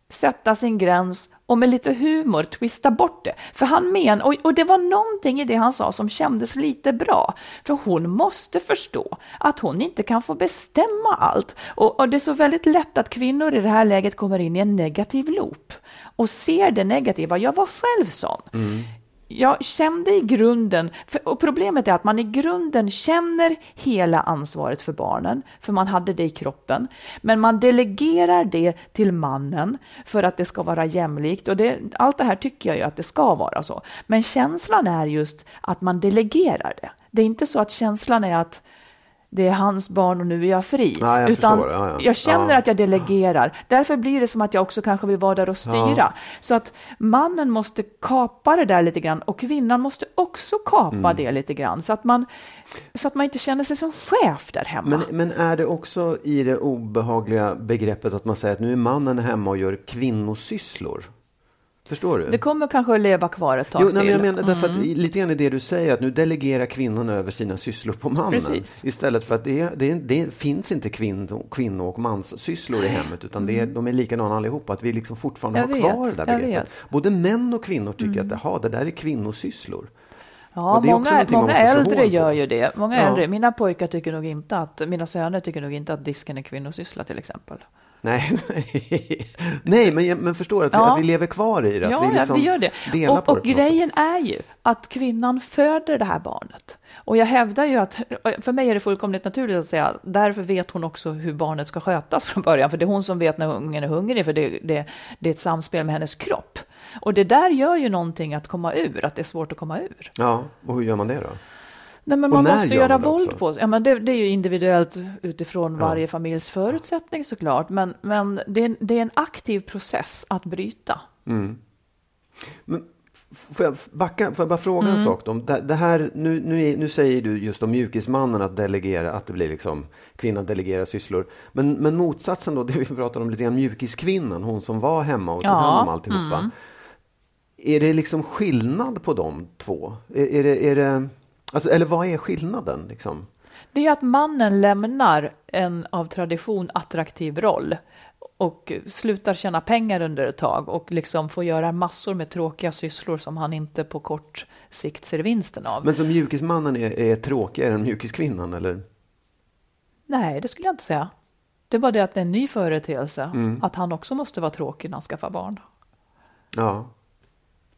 sätta sin gräns och med lite humor twista bort det. För han men, och, och det var någonting i det han sa som kändes lite bra. För hon måste förstå att hon inte kan få bestämma allt. Och, och det är så väldigt lätt att kvinnor i det här läget kommer in i en negativ loop och ser det negativa. Jag var själv sån. Mm. Jag kände i grunden, för, och problemet är att man i grunden känner hela ansvaret för barnen, för man hade det i kroppen, men man delegerar det till mannen för att det ska vara jämlikt och det, allt det här tycker jag ju att det ska vara så. Men känslan är just att man delegerar det. Det är inte så att känslan är att det är hans barn och nu är jag fri. Ja, jag Utan förstår. Ja, ja. jag känner att jag delegerar. Därför blir det som att jag också kanske vill vara där och styra. Så att mannen måste kapa det där lite grann och kvinnan måste också kapa Mm. det lite grann. Så att, man, så att man inte känner sig som chef där hemma. Men, men är det också i det obehagliga begreppet att man säger att nu är mannen hemma och gör kvinnosysslor? Förstår du? det kommer kanske att leva kvar ett tag Jo, nej, men till. Mm. jag menar därför att i- lite grann är det du säger att nu delegerar kvinnan över sina sysslor på mannen. Precis. Istället för att det, det, det finns inte kvinno, kvinno och manssysslor i hemmet utan det är, de är likadana allihopa. Att vi liksom fortfarande Mm. Jag har vet, kvar det där begreppet. Mm. Både män och kvinnor tycker att jaha, det där är kvinnosysslor. Ja, många, många äldre gör ju det. Många Ja. äldre, mina pojkar tycker nog inte att, mina söner tycker nog inte att disken är kvinnosyssla till exempel. Nej, nej men, men förstår att, vi, Ja. att vi lever kvar i det. Ja, att vi, liksom vi gör det. Och, och det något sätt. grejen är ju att kvinnan föder det här barnet. Och jag hävdar ju att, för mig är det fullkomligt naturligt att säga, därför vet hon också hur barnet ska skötas från början, för det är hon som vet när ungen är hungrig, för det, det, det är ett samspel med hennes kropp. Och det där gör ju någonting att komma ur, att det är svårt att komma ur. Ja, och hur gör man det då? Nej, men man måste gör göra våld på sig. Ja, men det, det är ju individuellt utifrån varje familjs förutsättning såklart. Men, men det, är, en- det är en aktiv process att bryta. Men f- får jag backa, får jag bara fråga Mm. en sak? Då? Det, det här, nu, nu, nu säger du just om mjukismannen att delegera, att det blir liksom kvinnan delegerar sysslor. Men, men motsatsen då, det vi pratade om lite grann, mjukiskvinnan, hon som var hemma och tog Ja, hand om alltihopa. Är det liksom skillnad på de två? Är, är det, är det, alltså, eller vad är skillnaden? Liksom? Det är att mannen lämnar en av tradition attraktiv roll och slutar tjäna pengar under ett tag och liksom får göra massor med tråkiga sysslor som han inte på kort sikt ser vinsten av. Men som mjukismannen är, är tråkigare än mjukiskvinnan, eller? Nej, det skulle jag inte säga. Det är bara det att det är en ny företeelse, Mm. att han också måste vara tråkig när han skaffar barn. Ja.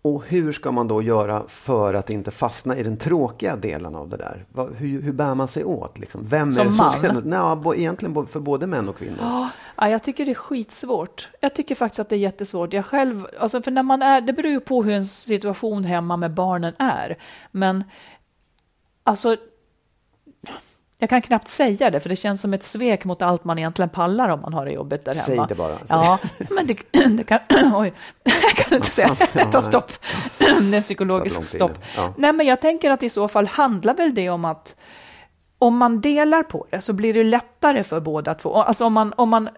Och hur ska man då göra för att inte fastna i den tråkiga delen av det där? Hur, hur bär man sig åt? Liksom? Vem Som är det som man? ska... Nej, egentligen för både män och kvinnor. Ja, jag tycker det är skitsvårt. Jag tycker faktiskt att det är jättesvårt. Jag själv, alltså för när man är, det beror ju på hur en situation hemma med barnen är. Men alltså, jag kan knappt säga det, för det känns som ett svek mot allt man egentligen pallar om man har det jobbet där Säg hemma. det bara. Ja, men det, det kan... Oj, jag kan inte säga. Ta stopp. Det är psykologiskt stopp. Ja. Nej, men jag tänker att i så fall handlar väl det om att om man delar på det så blir det lättare för båda två. Alltså om man, om man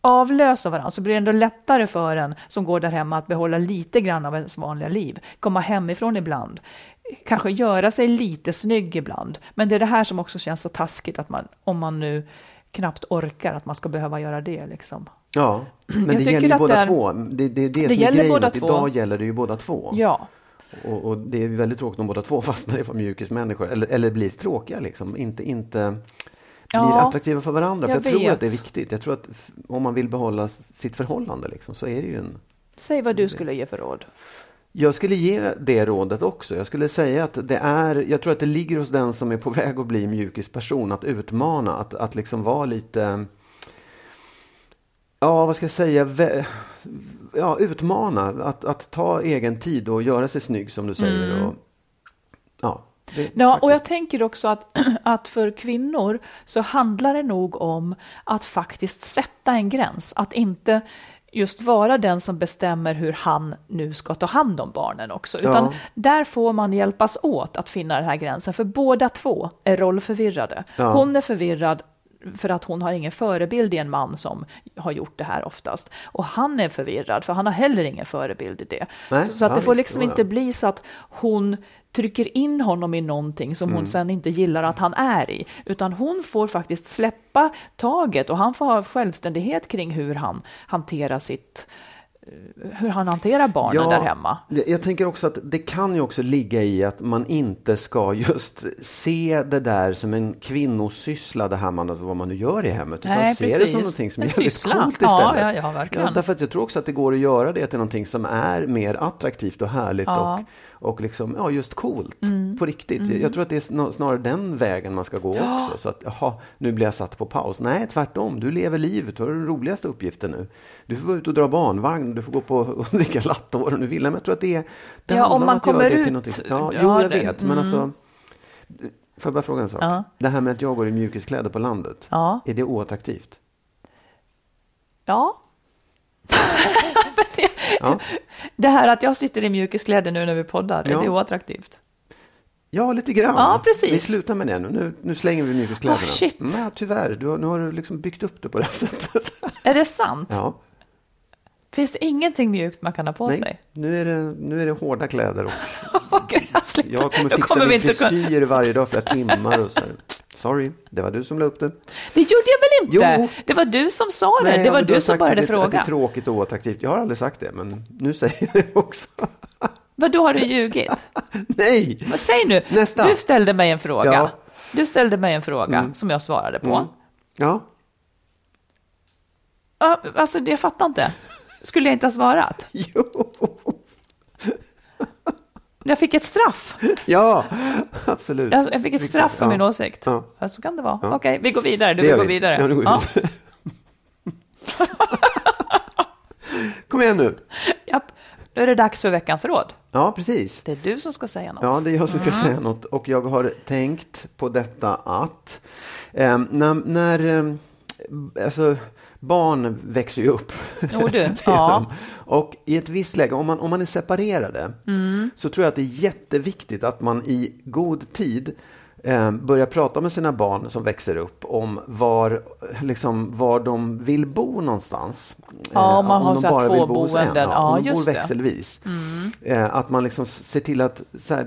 avlöser varandra så blir det ändå lättare för en som går där hemma att behålla lite grann av ens vanliga liv. Komma hemifrån ibland. Kanske göra sig lite snygg ibland. Men det är det här som också känns så taskigt att man, om man nu knappt orkar, att man ska behöva göra det liksom. Ja, men Jag det gäller ju båda det är- två. Det, det är det, Det som är gäller grejen. två. Idag gäller det ju båda två. Ja, Och, och det är väldigt tråkigt om båda två fastnar i mjukismänniskor. Eller, eller blir tråkiga liksom. Inte, inte blir Ja, attraktiva för varandra. För jag jag tror vet. att det är viktigt. Jag tror att om man vill behålla sitt förhållande liksom, så är det ju en säg vad du skulle ge för råd. Jag skulle ge det rådet också. Jag skulle säga att det är, jag tror att det ligger hos den som är på väg att bli mjukisperson att utmana, att, att liksom vara lite, ja vad ska jag säga, ja utmana, att, att ta egen tid och göra sig snygg som du säger. Och, ja, det, Ja, och jag tänker också att, att för kvinnor så handlar det nog om att faktiskt sätta en gräns. Att inte just vara den som bestämmer hur han nu ska ta hand om barnen också. Utan Ja. där får man hjälpas åt att finna den här gränsen. För båda två är rollförvirrade. Ja. Hon är förvirrad för att hon har ingen förebild i en man som har gjort det här oftast. Och han är förvirrad för han har heller ingen förebild i det. Nej, så, så att det får liksom inte bli så att hon trycker in honom i någonting som Mm. hon sen inte gillar att han är i. Utan hon får faktiskt släppa taget och han får ha självständighet kring hur han hanterar sitt eh, hur han hanterar barnen där hemma. Jag tänker också att det kan ju också ligga i att man inte ska just se det där som en kvinnosyssla, det här man, vad man nu gör i hemmet. Utan Nej, se det som någonting som är jävligt syssla. coolt Ja, istället. ja, ja, verkligen. därför att jag tror också att det går att göra det till någonting som är mer attraktivt och härligt Ja. Mm. och, och liksom, ja, just coolt på riktigt. Jag, jag tror att det är snar- snarare den vägen man ska gå också. Så att, jaha, nu blir jag satt på paus. Nej, tvärtom. Du lever livet. Du har den roligaste uppgiften nu. Du får vara ute och dra barnvagn. Du får gå på och dricka latte vad du vill. Men jag tror att det, det Ja, om man kommer det till ut- någonting. Ja, ja, jo, jag det- vet. Men mm. alltså, Får jag bara fråga en sak? Ja. Det här med att jag går i mjukiskläder på landet, Ja. är det oattraktivt? Ja. Det, Ja. det här att jag sitter i mjukiskläder nu när vi poddar, Ja. är det oattraktivt? Ja, lite grann. Ja, precis. Vi slutar med det nu. Nu, nu slänger vi mjukiskläderna. Ah, shit. Ja, tyvärr, du nu har du liksom byggt upp det på det här sättet. Är det sant? Ja, Finns det ingenting mjukt man kan ha på sig? nej, nu är, det, nu är det hårda kläder och jag kommer fixa kommer kunna- frisyr varje dag flera timmar och så här. Sorry, det var du som la upp det. Det gjorde jag väl inte? Jo. Det var du som sa det. det ja, var du som började att det, Att det är fråga. tråkigt och oattraktivt. Jag har aldrig sagt det, men nu säger jag det också. Vad då har du ljugit? Nej! Men säg nu. Nästa. Du ställde mig en fråga. Ja. Du ställde mig en fråga Mm. som jag svarade på. Mm. Ja, Ja, alltså, jag fattar inte. Skulle jag inte ha svarat? jo. Jag fick ett straff. Ja, absolut. Jag, jag fick ett straff för Ja. min åsikt. Ja. Ja. Så kan det vara. Ja. Okej, vi går vidare. Du Det vill gör gå vi. vidare. Ja, nu går vi vidare. Kom igen nu. Japp. Då är det dags för veckans råd. Ja, precis. Det är du som ska säga något. Ja, det är jag som Mm. ska säga något. Och jag har tänkt på detta att eh, när, när eh, alltså, barn växer ju upp. Jo, du. Ja. Och i ett visst läge, om man, om man är separerade, Mm. så tror jag att det är jätteviktigt att man i god tid eh, börjar prata med sina barn som växer upp om var, liksom, var de vill bo någonstans. Ja, om man har de så bara vill två bo hos en. boenden. Ja, om de bor växelvis. Eh, att man liksom ser till att så här,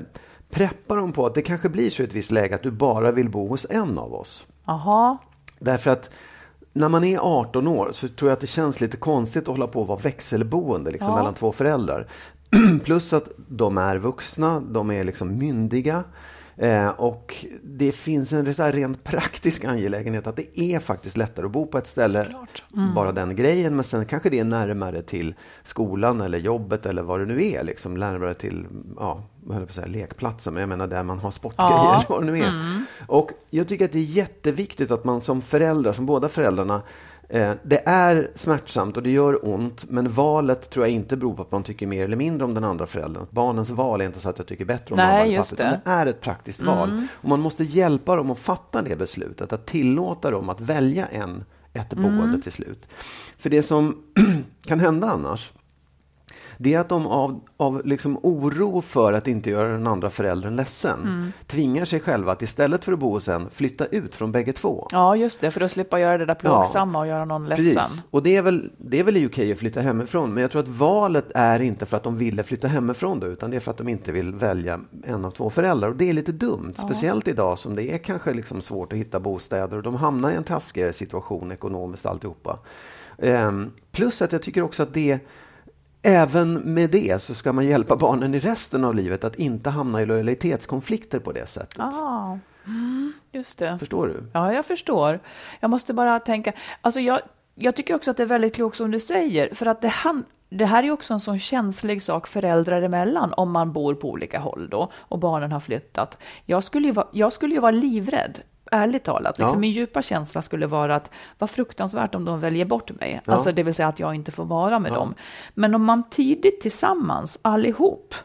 preppa dem på att det kanske blir så i ett visst läge att du bara vill bo hos en av oss. Jaha. Därför att när man är 18 år så tror jag att det känns lite konstigt att hålla på att vara växelboende liksom, Ja. mellan två föräldrar. Plus att de är vuxna, de är liksom myndiga. Eh, och det finns en rent praktisk angelägenhet att det är faktiskt lättare att bo på ett ställe, bara den grejen. Men sen kanske det är närmare till skolan eller jobbet eller vad det nu är. Liksom, närmare till ja, höll jag på att säga, lekplatsen, men jag menar där man har sportgrejer. Ja. vad det nu är. Och jag tycker att det är jätteviktigt att man som föräldrar, som båda föräldrarna, det är smärtsamt och det gör ont, men valet tror jag inte beror på att man tycker mer eller mindre om den andra föräldern. Barnens val är inte så att jag tycker bättre om mamma eller pappa, utan det. är ett praktiskt val. Och man måste hjälpa dem att fatta det beslutet, att tillåta dem att välja en, ett boende till slut. För det som kan hända annars, det är att de av, av liksom oro för att inte göra den andra föräldern ledsen Mm. tvingar sig själva att istället för att bo hos en flytta ut från bägge två. Ja, just det. För att slippa göra det där plågsamma och göra någon ledsen. Precis. Och det är, väl, det är väl okej att flytta hemifrån, men jag tror att valet är inte för att de ville flytta hemifrån då, utan det är för att de inte vill välja en av två föräldrar. Och det är lite dumt, speciellt idag som det är kanske liksom svårt att hitta bostäder och de hamnar i en taskigare situation ekonomiskt alltihopa. Ehm, plus att jag tycker också att det Även med det så ska man hjälpa barnen i resten av livet att inte hamna i lojalitetskonflikter på det sättet. Ah, mm, just det. Förstår du? Ja, jag förstår. Jag måste bara tänka, alltså jag, jag tycker också att det är väldigt klokt som du säger, för att det, han, det här är också en sån känslig sak föräldrar emellan, om man bor på olika håll då, och barnen har flyttat. Jag skulle ju vara, jag skulle ju vara livrädd, ärligt talat. Liksom Ja. Min djupa känsla skulle vara att vad fruktansvärt om de väljer bort mig, Ja. alltså det vill säga att jag inte får vara med Ja. dem. Men om man tidigt tillsammans, allihop,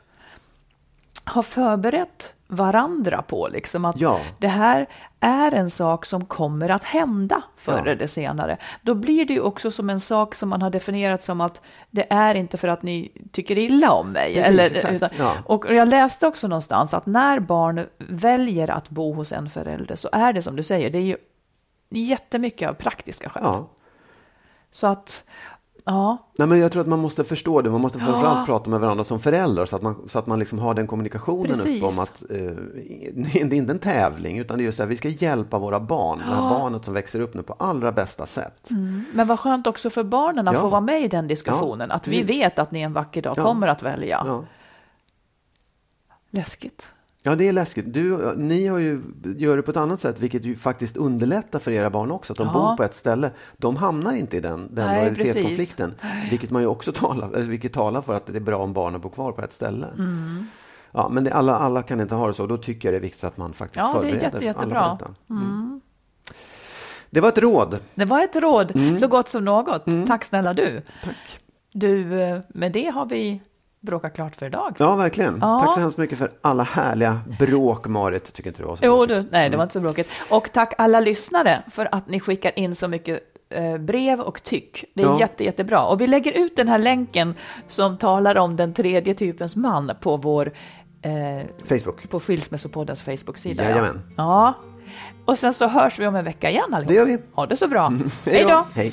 har förberett varandra på liksom att Ja. det här är en sak som kommer att hända förr Ja. eller senare. Då blir det ju också som en sak som man har definierat som att det är inte för att ni tycker illa om mig. Precis, eller, utan, Ja. Och jag läste också någonstans att när barn väljer att bo hos en förälder så är det som du säger, det är ju jättemycket av praktiska skäl. Så att, ja, Nej, men jag tror att man måste förstå det. Man måste Ja. framförallt prata med varandra som föräldrar så att man, så att man liksom har den kommunikationen Precis. uppe om att eh, det är inte en tävling utan det är ju så här, vi ska hjälpa våra barn, det här barnet som växer upp nu på allra bästa sätt. men vad skönt också för barnen att Ja. få vara med i den diskussionen. Ja, att vi vet att ni en vacker dag Ja. kommer att välja. Ja. Läskigt. Ja, det är läskigt. Du, ni har ju, gör det på ett annat sätt vilket ju faktiskt underlättar för era barn också. Att de Ja. bor på ett ställe. De hamnar inte i den, den Nej, lojalitetskonflikten. Vilket man ju också talar, eller vilket talar för att det är bra om barnen bor kvar på ett ställe. Mm. Ja, men det, alla, alla kan inte ha det så. Då tycker jag det är viktigt att man faktiskt Ja, det är förbereder jätte, alla jättebra. på detta. Mm. Det var ett råd. Det var ett råd, Mm. så gott som något. Tack snälla du. Tack. Du, eh, med det har vi bråka klart för idag. Ja, verkligen. Ja. Tack så hemskt mycket för alla härliga bråk, Marit. Tycker inte det var så Jo, du, nej, det var inte så bråkigt. Och tack alla lyssnare för att ni skickar in så mycket eh, brev och tyck. Det är Ja. jätte, jättebra. Och vi lägger ut den här länken som talar om den tredje typens man på vår eh, Facebook. på Skilsmässopoddens Facebook-sida. Jajamän. Ja. ja. Och sen så hörs vi om en vecka igen allihop. Det gör vi. Ha det så bra. Hej då! Hej.